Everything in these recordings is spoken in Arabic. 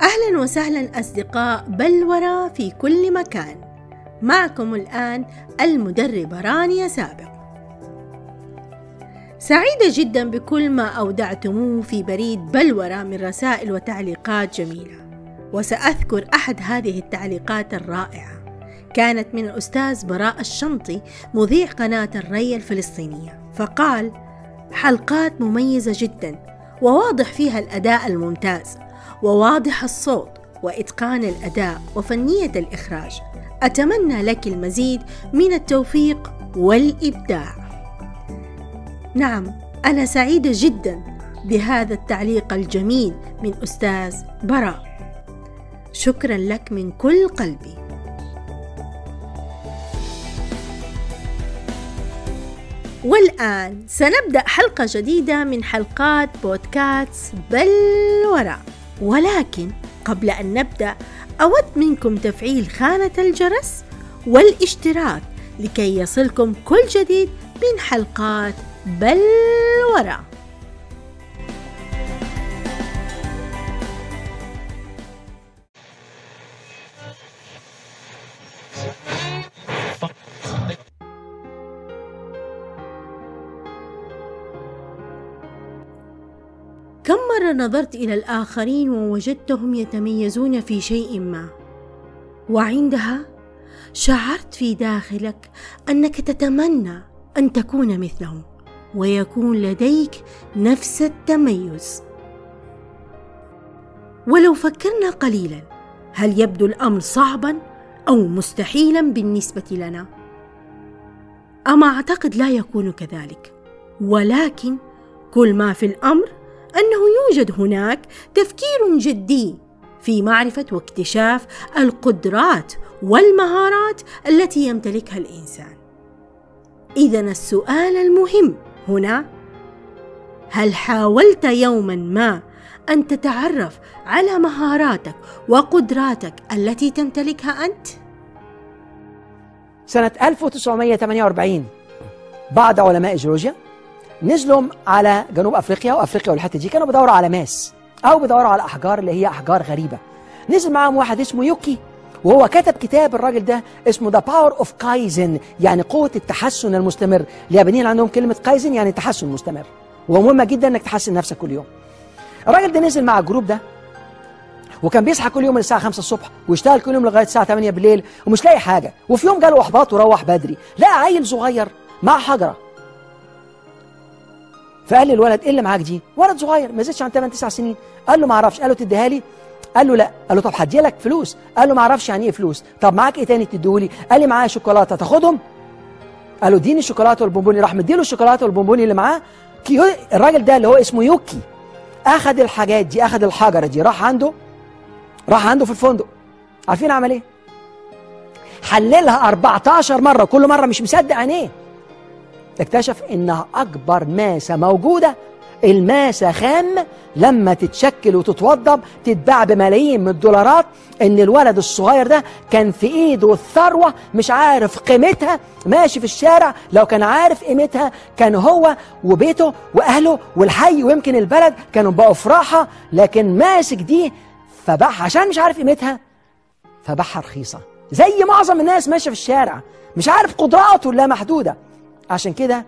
أهلا وسهلا أصدقاء بلورة في كل مكان. معكم الآن المدربة رانيا سابق. سعيدة جدا بكل ما أودعتموه في بريد بلورة من رسائل وتعليقات جميلة وسأذكر أحد هذه التعليقات الرائعة. كانت من الأستاذ براء الشنطي مذيع قناة الري الفلسطينية فقال حلقات مميزة جدا وواضح فيها الأداء الممتاز وواضح الصوت وإتقان الأداء وفنية الإخراج. أتمنى لك المزيد من التوفيق والإبداع. نعم أنا سعيدة جدا بهذا التعليق الجميل من أستاذ براء. شكرا لك من كل قلبي. والآن سنبدأ حلقة جديدة من حلقات بودكاست بالوراء ولكن قبل أن نبدأ أود منكم تفعيل خانة الجرس والاشتراك لكي يصلكم كل جديد من حلقات بالوراء كم مرة نظرت إلى الآخرين ووجدتهم يتميزون في شيء ما وعندها شعرت في داخلك أنك تتمنى أن تكون مثلهم ويكون لديك نفس التميز ولو فكرنا قليلا هل يبدو الأمر صعبا أو مستحيلا بالنسبة لنا؟ أما أعتقد لا يكون كذلك ولكن كل ما في الأمر أنه يوجد هناك تفكير جدي في معرفة واكتشاف القدرات والمهارات التي يمتلكها الإنسان. اذا السؤال المهم هنا هل حاولت يوما ما أن تتعرف على مهاراتك وقدراتك التي تمتلكها أنت؟ سنة 1948 بعض علماء جيولوجيا نزلوا على جنوب أفريقيا وأفريقيا والحته دي كانوا بيدوروا على ماس أو بيدوروا على أحجار اللي هي أحجار غريبة. نزل معاهم واحد اسمه يوكي وهو كتب كتاب الراجل ده اسمه the power of Kaizen يعني قوة التحسن المستمر. اليابانيين عندهم كلمة كايزن يعني تحسن مستمر ومهمه جدا إنك تحسن نفسك كل يوم. الراجل ده نزل مع ال group ده وكان بيصحى كل يوم من الساعة 5 الصبح ويشتغل كل يوم لغاية الساعة 8 بالليل ومش لاقي حاجة. وفي يوم جاله إحباط وروح بدري لقى عيل صغير مع حجرة. فقال للولد إيه اللي معاك دي؟ ولد صغير ما زادش عن 8 9 سنين. قال له ما أعرفش. قال له تديها لي؟ قال له لا. قال له طب هدي لك فلوس؟ قال له ما أعرفش يعني إيه فلوس. طب معاك إيه تاني تديهولي قال لي معايا شوكولاتة تاخدهم؟ قال له اديني الشوكولاتة والبونبوني. راح مديله الشوكولاتة والبونبوني اللي معاه. الراجل ده اللي هو اسمه يوكي اخذ الحاجات دي اخذ الحجرة دي راح عنده راح عنده في الفندق. عارفين عمل إيه؟ حللها 14 مرة كل مرة مش مصدق عينيه. اكتشف إنها أكبر ماسة موجودة. الماسة خام لما تتشكل وتتوضب تتباع بملايين من الدولارات. إن الولد الصغير ده كان في إيده الثروة مش عارف قيمتها. ماشي في الشارع لو كان عارف قيمتها كان هو وبيته وأهله والحي ويمكن البلد كانوا بقوا في راحة. لكن ماسك دي فباعها عشان مش عارف قيمتها فباعها رخيصة. زي معظم الناس ماشية في الشارع مش عارف قدراته لا محدوده عشان كده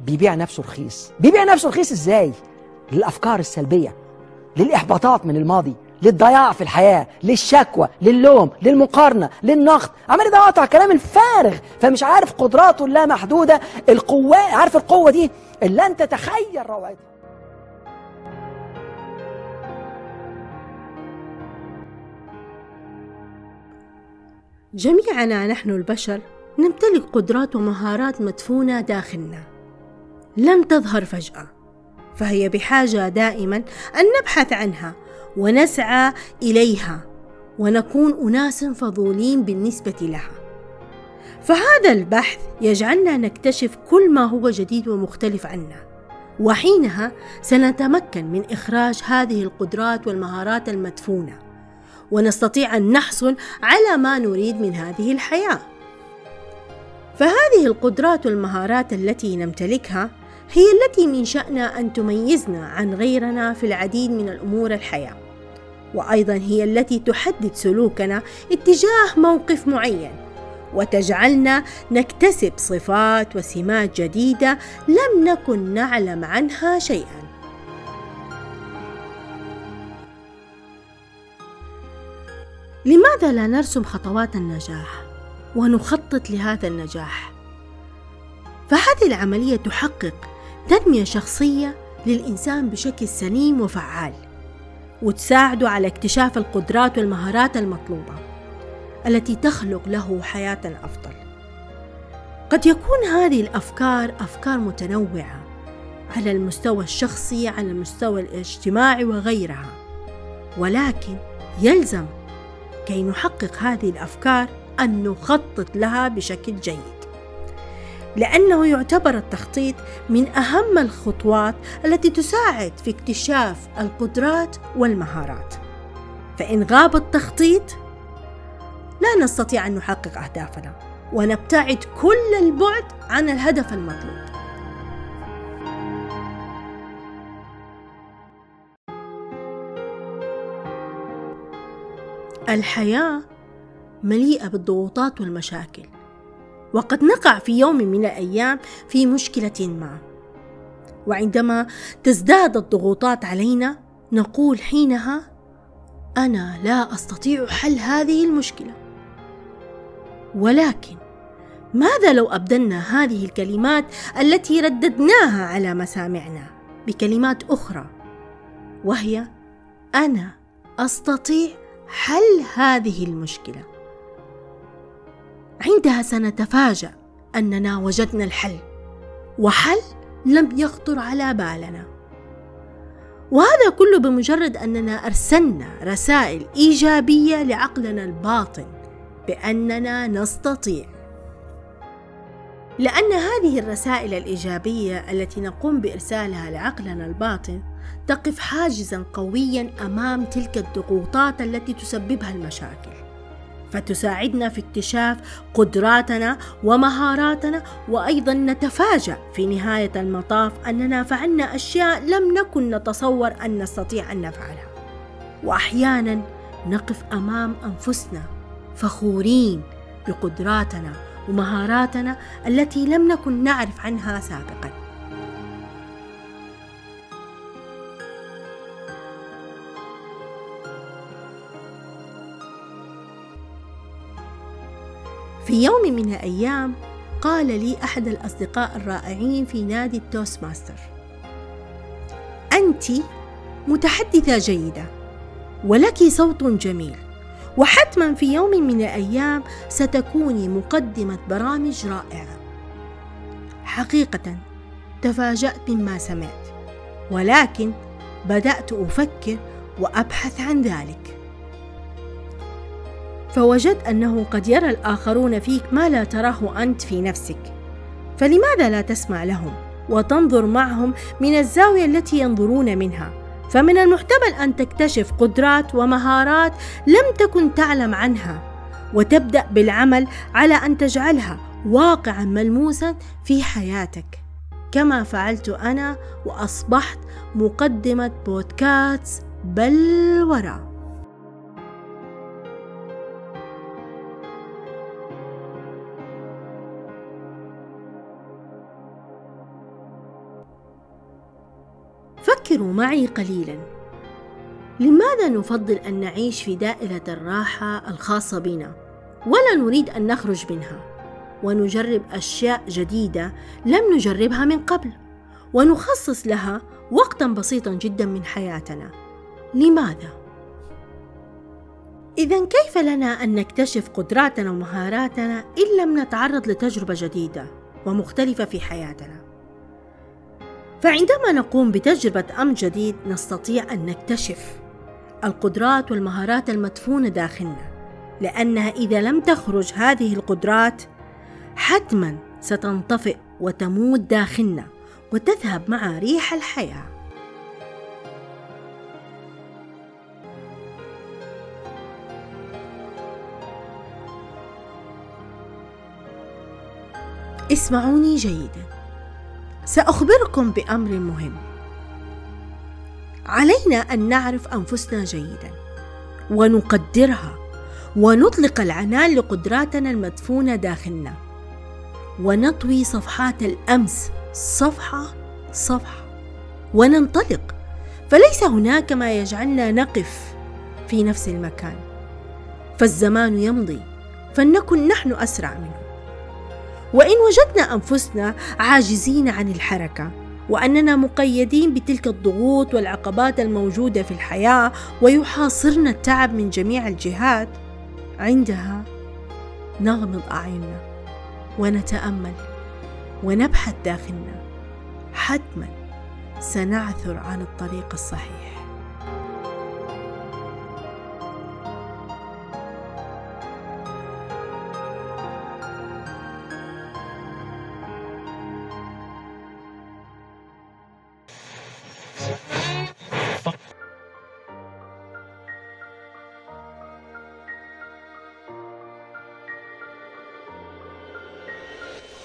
بيبيع نفسه رخيص. بيبيع نفسه رخيص إزاي؟ للأفكار السلبية للإحباطات من الماضي للضياع في الحياة للشكوى للوم للمقارنة للنقد. عمال يدور على الكلام الفارغ فمش عارف قدراته اللامحدوده القوة عارف القوة دي؟ اللي أنت تتخيل روعتها جميعنا نحن البشر نمتلك قدرات ومهارات مدفونة داخلنا. لن تظهر فجأة فهي بحاجة دائما أن نبحث عنها ونسعى إليها ونكون أناس فضولين بالنسبة لها. فهذا البحث يجعلنا نكتشف كل ما هو جديد ومختلف عنا وحينها سنتمكن من إخراج هذه القدرات والمهارات المدفونة ونستطيع أن نحصل على ما نريد من هذه الحياة. فهذه القدرات والمهارات التي نمتلكها هي التي من شأنها أن تميزنا عن غيرنا في العديد من الأمور الحياة. وأيضا هي التي تحدد سلوكنا اتجاه موقف معين وتجعلنا نكتسب صفات وسمات جديدة لم نكن نعلم عنها شيئا. لماذا لا نرسم خطوات النجاح؟ ونخطط لهذا النجاح. فهذه العملية تحقق تنمية شخصية للإنسان بشكل سليم وفعال وتساعده على اكتشاف القدرات والمهارات المطلوبة التي تخلق له حياة أفضل. قد يكون هذه الأفكار أفكار متنوعة على المستوى الشخصي على المستوى الاجتماعي وغيرها ولكن يلزم كي نحقق هذه الأفكار أن نخطط لها بشكل جيد. لأنه يعتبر التخطيط من أهم الخطوات التي تساعد في اكتشاف القدرات والمهارات. فإن غاب التخطيط لا نستطيع أن نحقق أهدافنا ونبتعد كل البعد عن الهدف المطلوب. الحياة مليئة بالضغوطات والمشاكل. وقد نقع في يوم من الأيام في مشكلة ما. وعندما تزداد الضغوطات علينا نقول حينها أنا لا أستطيع حل هذه المشكلة. ولكن ماذا لو أبدلنا هذه الكلمات التي رددناها على مسامعنا بكلمات أخرى؟ وهي أنا أستطيع حل هذه المشكلة. عندها سنتفاجأ أننا وجدنا الحل وحل لم يخطر على بالنا. وهذا كله بمجرد أننا أرسلنا رسائل إيجابية لعقلنا الباطن بأننا نستطيع. لأن هذه الرسائل الإيجابية التي نقوم بإرسالها لعقلنا الباطن تقف حاجزا قويا أمام تلك الضغوطات التي تسببها المشاكل. فتساعدنا في اكتشاف قدراتنا ومهاراتنا وأيضا نتفاجأ في نهاية المطاف أننا فعلنا أشياء لم نكن نتصور أن نستطيع أن نفعلها. واحيانا نقف أمام أنفسنا فخورين بقدراتنا ومهاراتنا التي لم نكن نعرف عنها سابقا. في يوم من الأيام قال لي أحد الأصدقاء الرائعين في نادي ال Toastmaster أنت متحدثة جيدة ولك صوت جميل وحتما في يوم من الأيام ستكوني مقدمة برامج رائعة. حقيقة تفاجأت مما سمعت ولكن بدأت أفكر وأبحث عن ذلك. فوجدت أنه قد يرى الآخرون فيك ما لا تراه أنت في نفسك. فلماذا لا تسمع لهم وتنظر معهم من الزاوية التي ينظرون منها؟ فمن المحتمل أن تكتشف قدرات ومهارات لم تكن تعلم عنها وتبدأ بالعمل على أن تجعلها واقعا ملموسا في حياتك. كما فعلت أنا وأصبحت مقدمة بودكاست بل وراء. فكروا معي قليلا. لماذا نفضل أن نعيش في دائرة الراحة الخاصة بنا؟ ولا نريد أن نخرج منها. ونجرب أشياء جديدة لم نجربها من قبل. ونخصص لها وقتا بسيطا جدا من حياتنا. لماذا؟ اذا كيف لنا أن نكتشف قدراتنا ومهاراتنا إن لم نتعرض لتجربة جديدة ومختلفة في حياتنا؟ فعندما نقوم بتجربة أمر جديد نستطيع أن نكتشف القدرات والمهارات المدفونة داخلنا. لأنها إذا لم تخرج هذه القدرات حتما ستنطفئ وتموت داخلنا وتذهب مع ريح الحياة. اسمعوني جيدا. سأخبركم بأمر مهم. علينا أن نعرف أنفسنا جيدا ونقدرها ونطلق العنان لقدراتنا المدفونة داخلنا ونطوي صفحات الأمس صفحة صفحة وننطلق. فليس هناك ما يجعلنا نقف في نفس المكان. فالزمان يمضي فلنكن نحن أسرع منه. وإن وجدنا أنفسنا عاجزين عن الحركة وأننا مقيدين بتلك الضغوط والعقبات الموجودة في الحياة ويحاصرنا التعب من جميع الجهات عندها نغمض أعيننا ونتأمل ونبحث داخلنا حتما سنعثر عن الطريق الصحيح.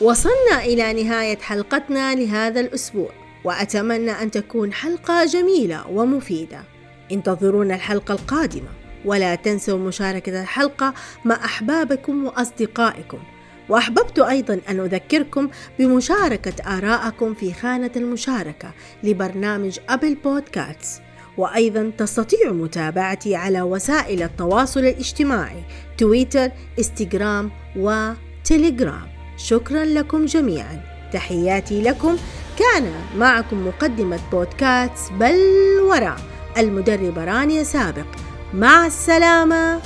وصلنا إلى نهاية حلقتنا لهذا الأسبوع وأتمنى أن تكون حلقة جميلة ومفيدة. انتظرونا الحلقة القادمة ولا تنسوا مشاركة الحلقة مع أحبابكم وأصدقائكم. وأحببت أيضا أن أذكركم بمشاركة آرائكم في خانة المشاركة لبرنامج أبل بودكاست. وأيضا تستطيع متابعتي على وسائل التواصل الاجتماعي تويتر، إنستغرام وتليجرام. شكرا لكم جميعا. تحياتي لكم. كان معكم مقدمة بودكاست بل وراء. المدربة رانيا سابق. مع السلامة.